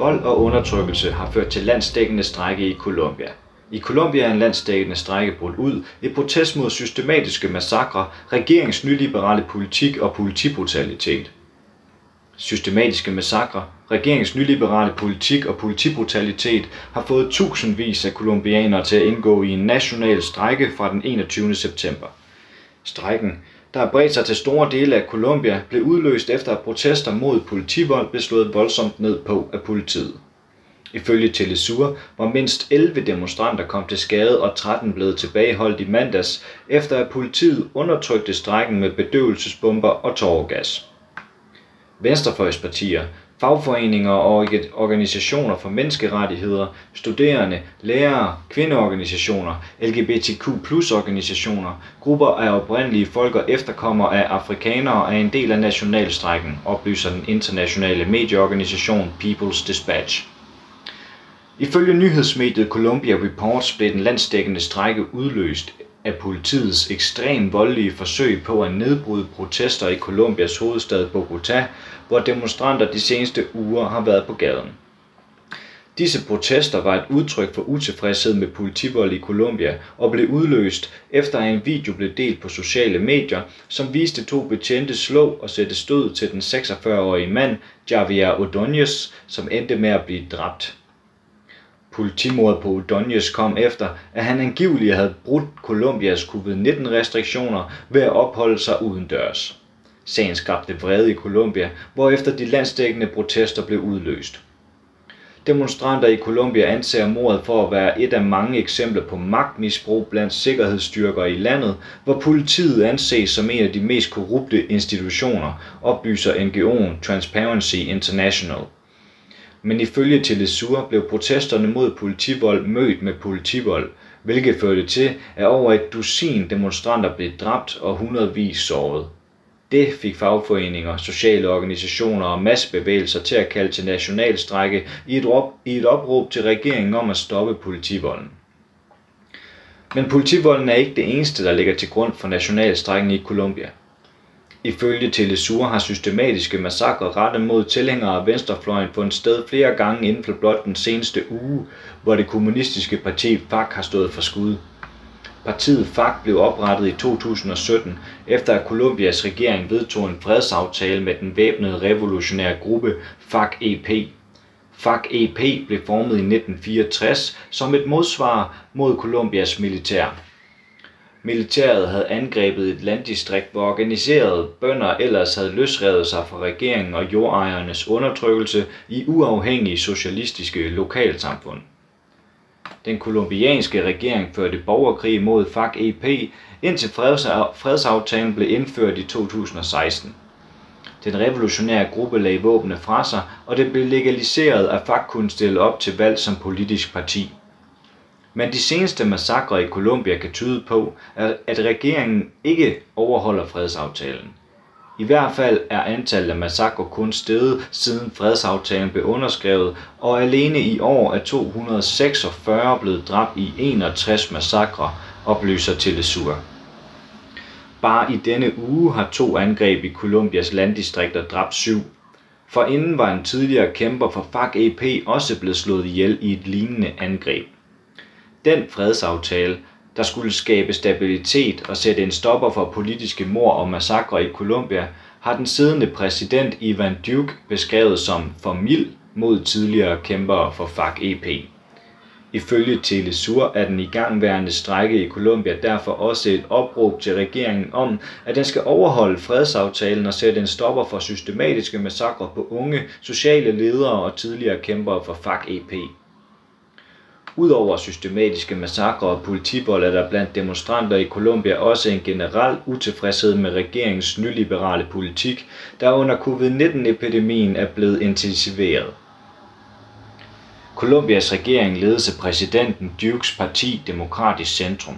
Vold og undertrykkelse har ført til landsdækkende strække i Colombia. I Colombia er en landsdækkende strække brudt ud i protest mod systematiske massakre, regeringens nyliberale politik og politibrutalitet. Systematiske massakre, regeringens nyliberale politik og politibrutalitet har fået tusindvis af kolumbianere til at indgå i en national strejke fra den 21. september. Strækken, der har bredt sig til store dele af Colombia, blev udløst efter at protester mod politivold blev slået voldsomt ned på af politiet. Ifølge Telesur var mindst 11 demonstranter kom til skade og 13 blev tilbageholdt i mandags, efter at politiet undertrykte strækken med bedøvelsesbomber og tårgas. Venstrefløjspartier, fagforeninger og organisationer for menneskerettigheder, studerende, lærere, kvindeorganisationer, LGBTQ organisationer, grupper af oprindelige folk og efterkommere af afrikanere er en del af nationalstrækken, oplyser den internationale medieorganisation People's Dispatch. Ifølge nyhedsmediet Columbia Reports blev den landsdækkende strække udløst af politiets ekstrem voldelige forsøg på at nedbryde protester i Colombias hovedstad Bogotá, hvor demonstranter de seneste uger har været på gaden. Disse protester var et udtryk for utilfredshed med politivold i Colombia og blev udløst efter at en video blev delt på sociale medier, som viste to betjente slå og sætte stød til den 46-årige mand Javier Ordóñez, som endte med at blive dræbt. Politimordet på Ordóñez kom efter, at han angiveligt havde brudt Colombias covid-19-restriktioner ved at opholde sig udendørs. Sagen skabte vrede i Colombia, hvorefter de landsdækkende protester blev udløst. Demonstranter i Colombia anser mordet for at være et af mange eksempler på magtmisbrug blandt sikkerhedsstyrker i landet, hvor politiet anses som en af de mest korrupte institutioner, oplyser NGO'en Transparency International. Men ifølge Telesur blev protesterne mod politivold mødt med politivold, hvilket førte til, at over et dusin demonstranter blev dræbt og hundredvis såret. Det fik fagforeninger, sociale organisationer og massebevægelser til at kalde til nationalstrække i et, op, i et opråb til regeringen om at stoppe politivolden. Men politivolden er ikke det eneste, der ligger til grund for nationalstrækken i Colombia. Ifølge Telesur har systematiske massakre rettet mod tilhængere af venstrefløjen fundet sted flere gange inden for blot den seneste uge, hvor det kommunistiske parti FARC har stået for skud. Partiet FARC blev oprettet i 2017, efter at Colombias regering vedtog en fredsaftale med den væbnede revolutionære gruppe FARC-EP. FARC-EP blev formet i 1964 som et modsvar mod Colombias militær. Militæret havde angrebet et landdistrikt, hvor organiserede bønder ellers havde løsrevet sig fra regeringen og jordejernes undertrykkelse i uafhængige socialistiske lokalsamfund. Den kolumbianske regering førte borgerkrig mod FARC-EP, indtil fredsaftalen blev indført i 2016. Den revolutionære gruppe lagde våbne fra sig, og det blev legaliseret, at FARC kunne stille op til valg som politisk parti. Men de seneste massakre i Colombia kan tyde på, at regeringen ikke overholder fredsaftalen. I hvert fald er antallet af massakrer kun steget siden fredsaftalen blev underskrevet, og alene i år er 246 blevet dræbt i 61 massakre, oplyser Telesur. Bare i denne uge har to angreb i Colombias landdistrikter dræbt syv. For inden var en tidligere kæmper for FARC-EP også blevet slået ihjel i et lignende angreb. Den fredsaftale, der skulle skabe stabilitet og sætte en stopper for politiske mord og massakre i Colombia, har den siddende præsident Ivan Duque beskrevet som for mild mod tidligere kæmpere for FARC-EP. Ifølge Telesur er den igangværende strække i Colombia derfor også et opråb til regeringen om, at den skal overholde fredsaftalen og sætte en stopper for systematiske massakre på unge, sociale ledere og tidligere kæmpere for FARC-EP. Udover systematiske massakre og politivold er der blandt demonstranter i Colombia også en generel utilfredshed med regeringens nyliberale politik, der under covid-19-epidemien er blevet intensiveret. Colombias regering ledes af præsidenten Dukes parti Demokratisk Centrum.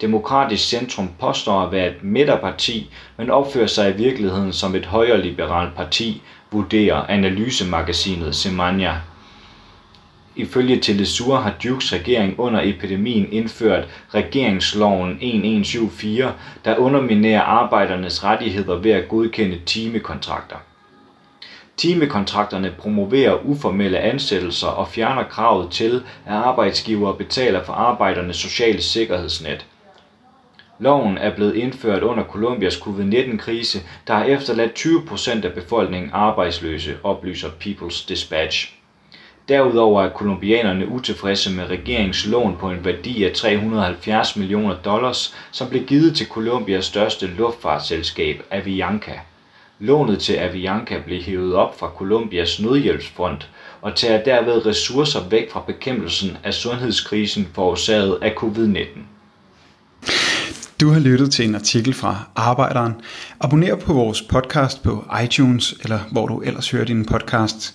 Demokratisk Centrum påstår at være et midterparti, men opfører sig i virkeligheden som et højreliberalt parti, vurderer analysemagasinet Semania. Ifølge Telesur har Dukes regering under epidemien indført regeringsloven 1174, der underminerer arbejdernes rettigheder ved at godkende timekontrakter. Timekontrakterne promoverer uformelle ansættelser og fjerner kravet til, at arbejdsgivere betaler for arbejdernes sociale sikkerhedsnet. Loven er blevet indført under Colombias covid-19-krise, der har efterladt 20% af befolkningen arbejdsløse, oplyser People's Dispatch. Derudover er kolumbianerne utilfredse med regeringslån på en værdi af 370 millioner dollars, som blev givet til Colombias største luftfartsselskab Avianca. Lånet til Avianca blev hævet op fra Colombias nødhjælpsfond og tager derved ressourcer væk fra bekæmpelsen af sundhedskrisen forårsaget af covid-19. Du har lyttet til en artikel fra Arbejderen. Abonner på vores podcast på iTunes, eller hvor du ellers hører din podcast.